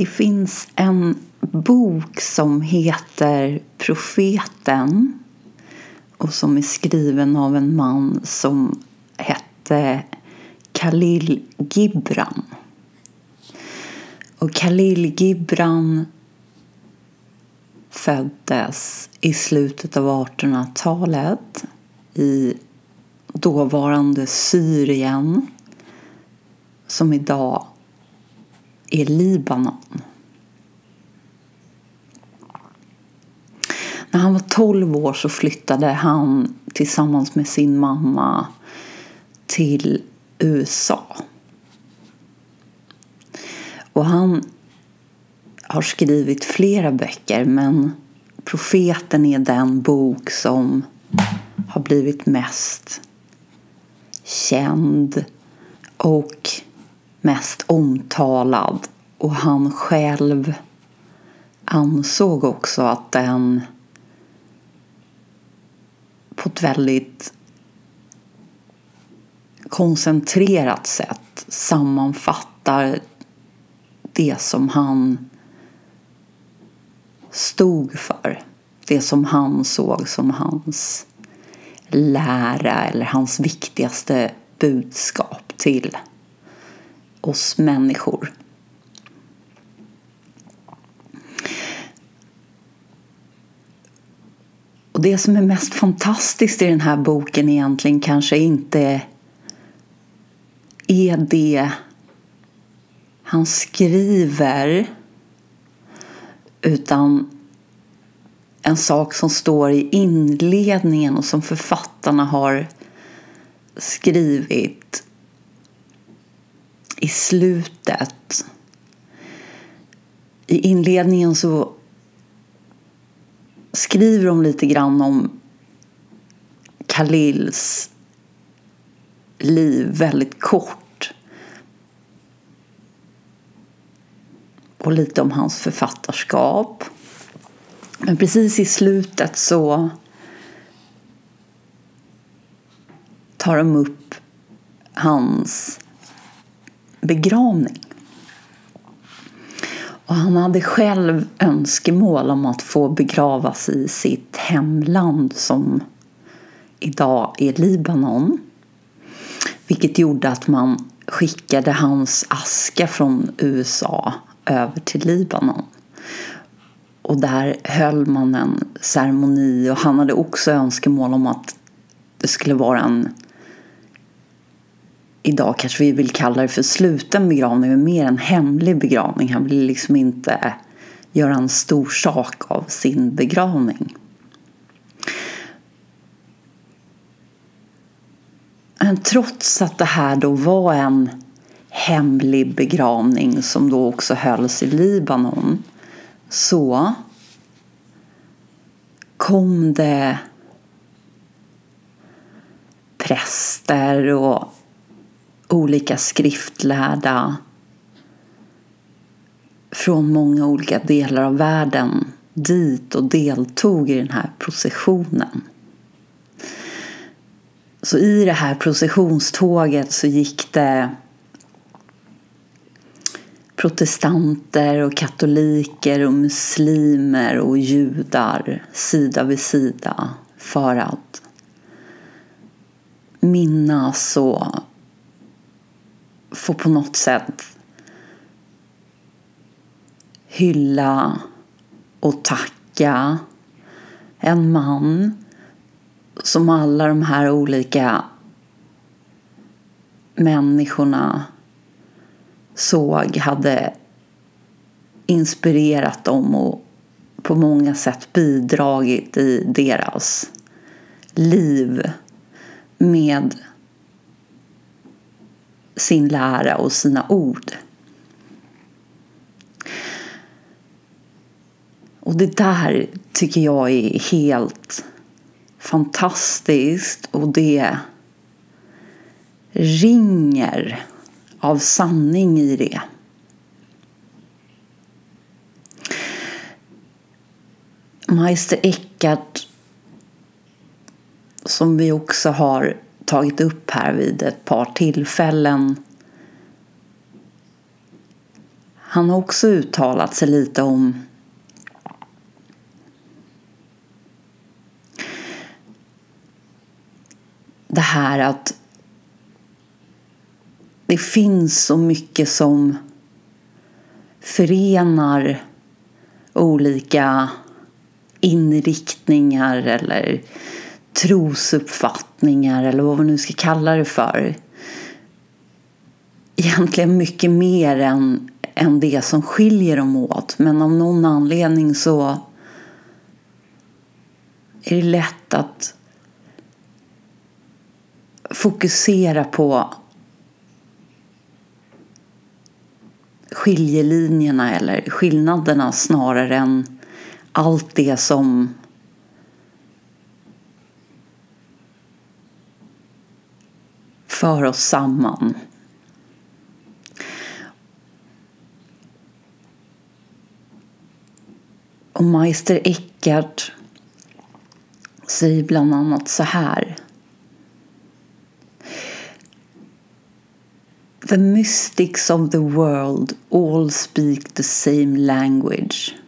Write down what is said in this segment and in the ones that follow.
det finns en bok som heter Profeten och som är skriven av en man som hette Khalil Gibran. Och Khalil Gibran föddes i slutet av 1800-talet i dåvarande Syrien som idag är Libanon. När han var 12 år så flyttade han tillsammans med sin mamma till USA. Och han har skrivit flera böcker men Profeten är den bok som har blivit mest känd och mest omtalad. Och han själv ansåg också att den på ett väldigt koncentrerat sätt sammanfattar det som han stod för. Det som han såg som hans lära eller hans viktigaste budskap till oss människor. Och det som är mest fantastiskt i den här boken egentligen kanske inte är det han skriver utan en sak som står i inledningen och som författarna har skrivit slutet. I inledningen så skriver de lite grann om Khalils liv väldigt kort. Och lite om hans författarskap. Men precis i slutet så tar de upp hans begravning. Och han hade själv önskemål om att få begravas i sitt hemland som idag är Libanon. Vilket gjorde att man skickade hans aska från USA över till Libanon. Och där höll man en ceremoni och han hade också önskemål om att det skulle vara en idag kanske vi vill kalla det för sluten begravning men mer en hemlig begravning. Han vill liksom inte göra en stor sak av sin begravning. Men trots att det här då var en hemlig begravning som då också hölls i Libanon så kom det präster och olika skriftlärda från många olika delar av världen dit och deltog i den här processionen. Så i det här processionståget så gick det protestanter och katoliker och muslimer och judar sida vid sida för att minnas och får på något sätt hylla och tacka en man som alla de här olika människorna såg hade inspirerat dem och på många sätt bidragit i deras liv med sin lära och sina ord. Och det där tycker jag är helt fantastiskt och det ringer av sanning i det. Meister Eckhart som vi också har tagit upp här vid ett par tillfällen. han har också uttalat sig lite om det här att det finns så mycket som förenar olika inriktningar eller trosuppfattningar eller vad vi nu ska kalla det för. Egentligen mycket mer än, än det som skiljer dem åt. Men av någon anledning så är det lätt att fokusera på skiljelinjerna eller skillnaderna snarare än allt det som för oss samman. Och Meister Eckhart säger bland annat så här. The mystics of the world all speak the same language.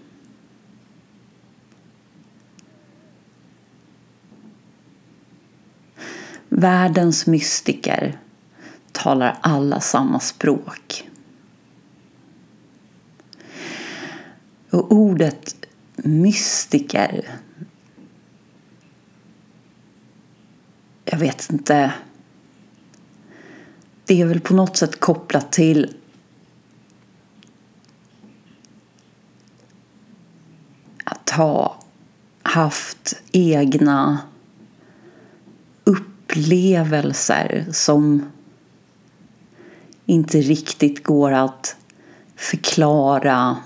Världens mystiker talar alla samma språk. Och ordet mystiker jag vet inte det är väl på något sätt kopplat till att ha haft egna upplevelser som inte riktigt går att förklara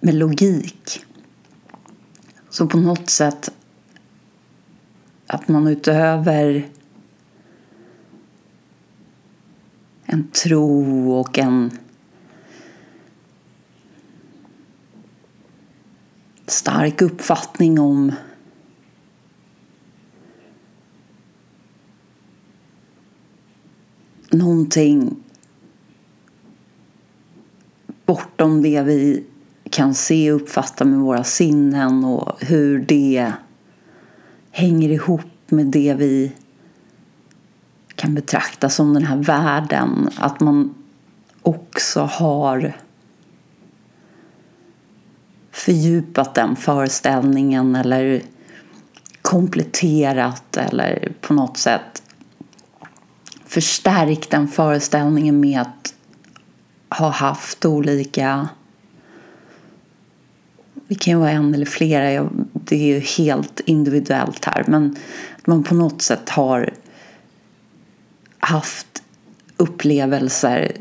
med logik. Så på något sätt att man utöver en tro och en stark uppfattning om någonting bortom det vi kan se och uppfatta med våra sinnen och hur det hänger ihop med det vi kan betrakta som den här världen. Att man också har fördjupat den föreställningen eller kompletterat eller på något sätt förstärkt den föreställningen med att ha haft olika det kan ju vara en eller flera, det är ju helt individuellt här men att man på något sätt har haft upplevelser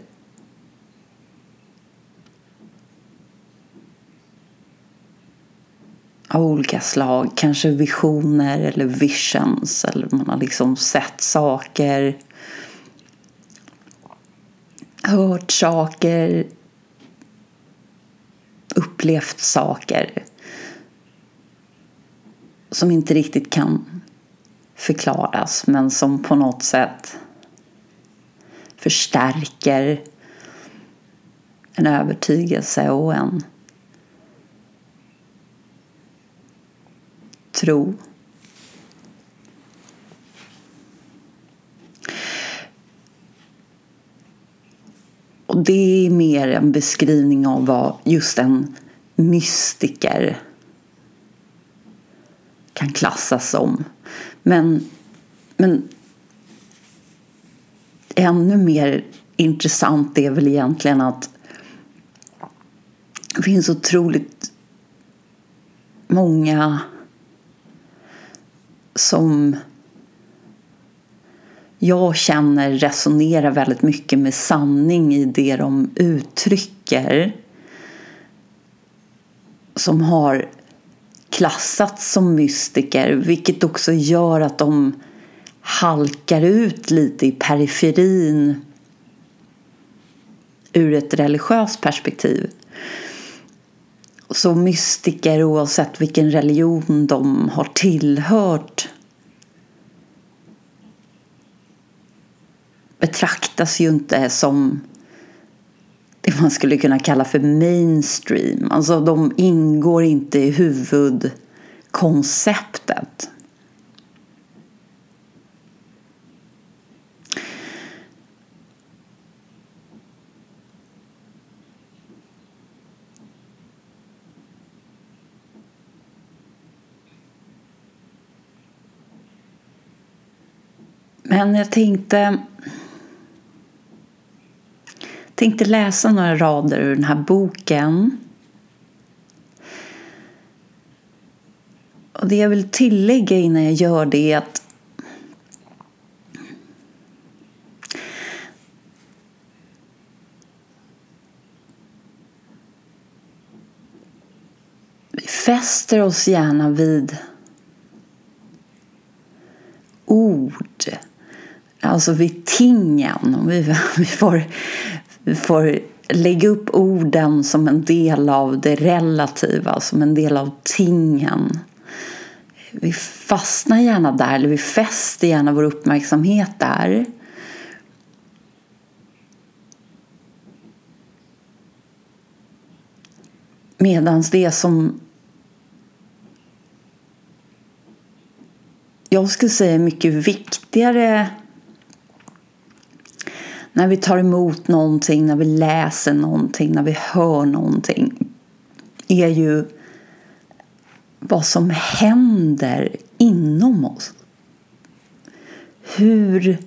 av olika slag. Kanske visioner eller visions. Eller man har liksom sett saker. Hört saker. Upplevt saker. Som inte riktigt kan förklaras men som på något sätt förstärker en övertygelse och en tro. Och det är mer en beskrivning av vad just en mystiker kan klassas som. Men, men ännu mer intressant är väl egentligen att det finns otroligt många som jag känner resonerar väldigt mycket med sanning i det de uttrycker som har klassats som mystiker vilket också gör att de halkar ut lite i periferin ur ett religiöst perspektiv. Så mystiker, oavsett vilken religion de har tillhört betraktas ju inte som det man skulle kunna kalla för mainstream. Alltså de ingår inte i huvudkonceptet. Men jag tänkte, tänkte läsa några rader ur den här boken. Och det jag vill tillägga innan jag gör det är att vi fäster oss gärna vid ord alltså vid tingen. Vi, vi, får, får lägga upp orden som en del av det relativa, som en del av tingen. Vi fastnar gärna där, eller vi fäster gärna vår uppmärksamhet där. Medan det som jag skulle säga är mycket viktigare när vi tar emot någonting, när vi läser någonting, när vi hör någonting är ju vad som händer inom oss. Hur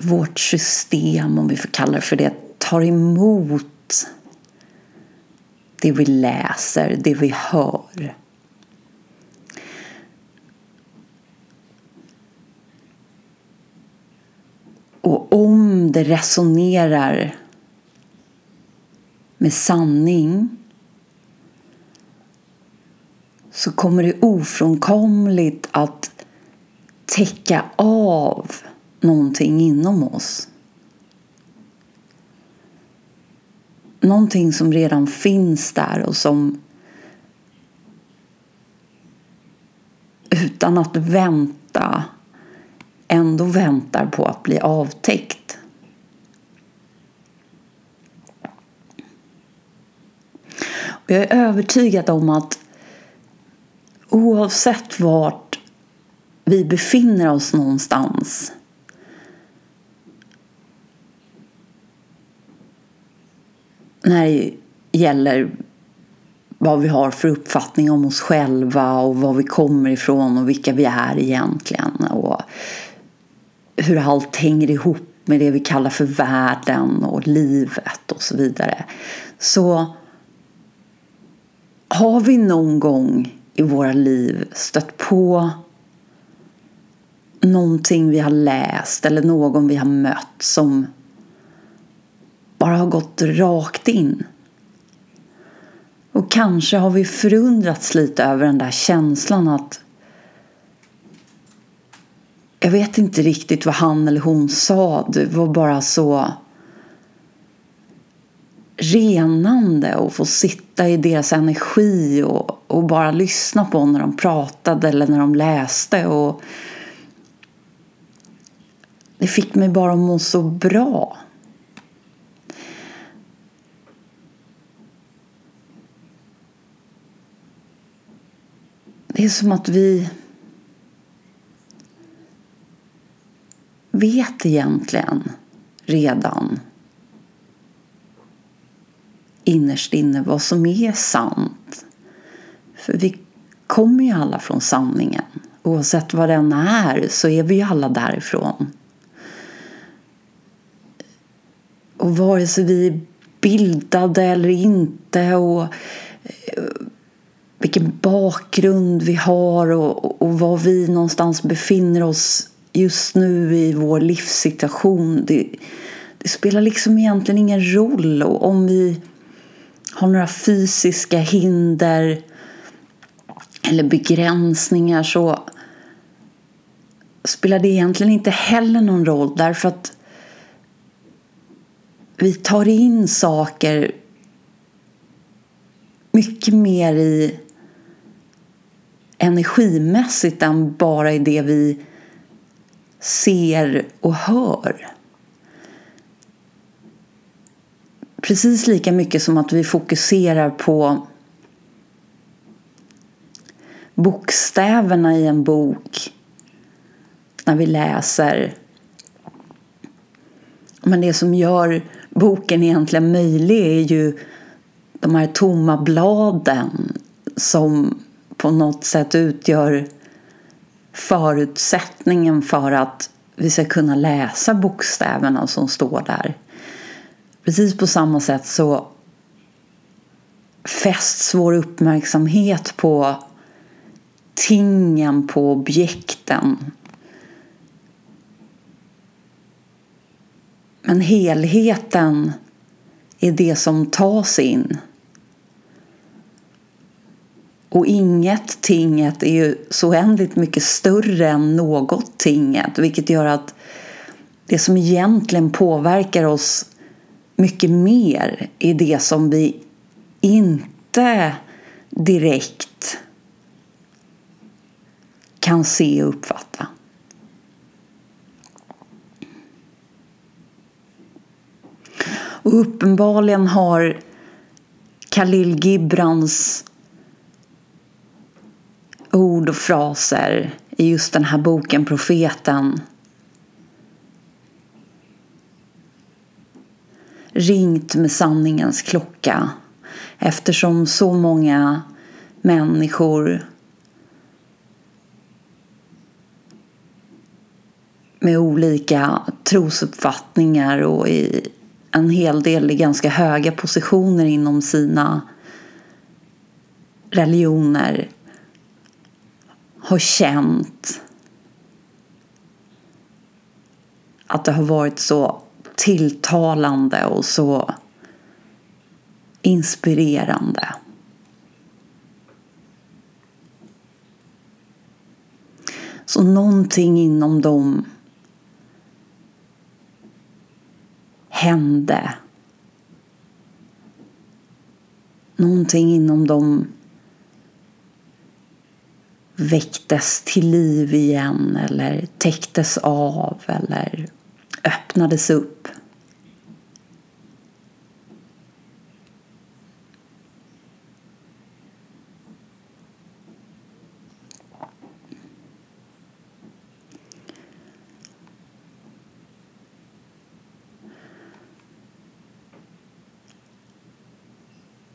vårt system, om vi får kalla det för det, tar emot det vi läser, det vi hör. Och om det resonerar med sanning så kommer det ofrånkomligt att täcka av någonting inom oss. Någonting som redan finns där och som utan att vänta ändå väntar på att bli avtäckt. Och jag är övertygad om att oavsett vart vi befinner oss någonstans när det gäller vad vi har för uppfattning om oss själva och var vi kommer ifrån och vilka vi är egentligen. Och hur allt hänger ihop med det vi kallar för världen och livet och så vidare. Så har vi någon gång i våra liv stött på någonting vi har läst eller någon vi har mött som bara har gått rakt in. Och kanske har vi förundrats lite över den där känslan att jag vet inte riktigt vad han eller hon sa. Det var bara så renande att få sitta i deras energi och, och bara lyssna på när de pratade eller när de läste. Och det fick mig bara att må så bra. Det är som att vi vet egentligen redan innerst inne vad som är sant. För vi kommer ju alla från sanningen. Oavsett vad den är så är vi ju alla därifrån. Och vare sig vi är bildade eller inte och eh, vilken bakgrund vi har och, och var vi någonstans befinner oss just nu i vår livssituation. Det, det spelar liksom egentligen ingen roll och om vi har några fysiska hinder eller begränsningar så spelar det egentligen inte heller någon roll därför att vi tar in saker mycket mer i energimässigt än bara i det vi ser och hör. precis lika mycket som att vi fokuserar på bokstäverna i en bok när vi läser. Men det som gör boken egentligen möjlig är ju de här tomma bladen som på något sätt utgör förutsättningen för att vi ska kunna läsa bokstäverna som står där. Precis på samma sätt så fästs vår uppmärksamhet på tingen, på objekten. Men helheten är det som tas in. Och inget tinget är ju så oändligt mycket större än något tinget vilket gör att det som egentligen påverkar oss mycket mer är det som vi inte direkt kan se och uppfatta. Och uppenbarligen har Khalil Gibrans ord och fraser i just den här boken Profeten. Ringt med sanningens klocka eftersom så många människor med olika trosuppfattningar och i en hel del i ganska höga positioner inom sina religioner har känt att det har varit så tilltalande och så inspirerande. Så någonting inom dem hände. Någonting inom dem väcktes till liv igen eller täcktes av eller öppnades upp.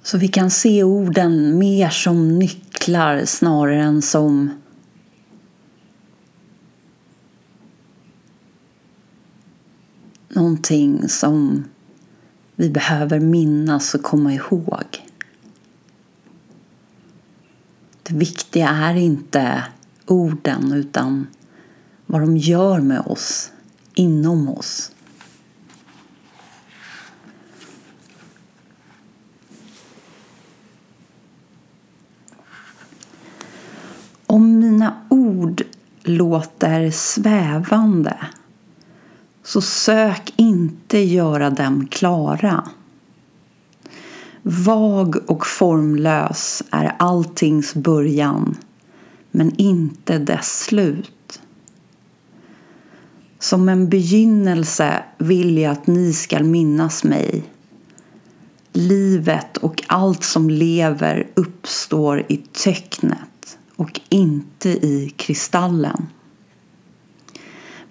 Så vi kan se orden mer som nycklar snarare än som någonting som vi behöver minnas och komma ihåg. Det viktiga är inte orden utan vad de gör med oss, inom oss. Om mina ord låter svävande så sök inte göra dem klara. Vag och formlös är alltings början men inte dess slut. Som en begynnelse vill jag att ni skall minnas mig. Livet och allt som lever uppstår i töcknet och inte i kristallen.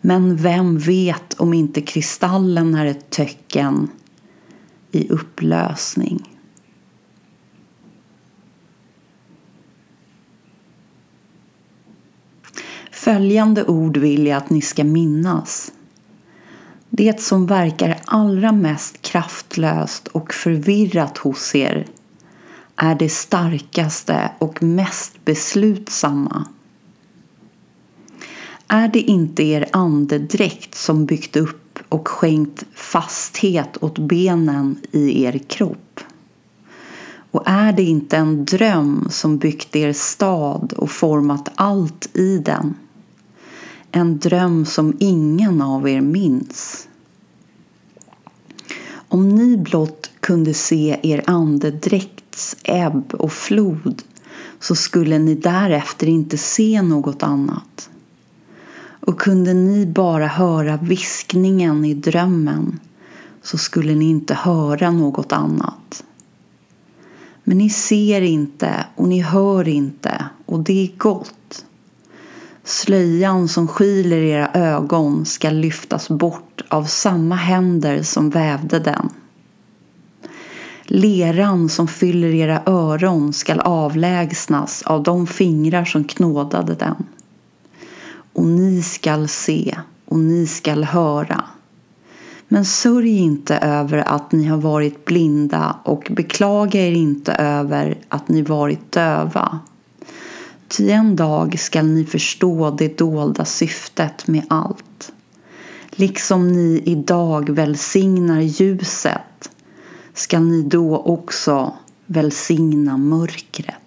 Men vem vet om inte kristallen är ett töcken i upplösning. Följande ord vill jag att ni ska minnas. Det som verkar allra mest kraftlöst och förvirrat hos er är det starkaste och mest beslutsamma. Är det inte er andedräkt som byggt upp och skänkt fasthet åt benen i er kropp? Och är det inte en dröm som byggt er stad och format allt i den? En dröm som ingen av er minns. Om ni blott kunde se er andedräkt andedräkts ebb och flod så skulle ni därefter inte se något annat. Och kunde ni bara höra viskningen i drömmen så skulle ni inte höra något annat. Men ni ser inte och ni hör inte och det är gott. Slöjan som skyler era ögon ska lyftas bort av samma händer som vävde den. Leran som fyller era öron skall avlägsnas av de fingrar som knådade den. Och ni skall se och ni skall höra. Men sörj inte över att ni har varit blinda och beklaga er inte över att ni varit döva. Ty en dag skall ni förstå det dolda syftet med allt. Liksom ni idag välsignar ljuset skall ni då också välsigna mörkret.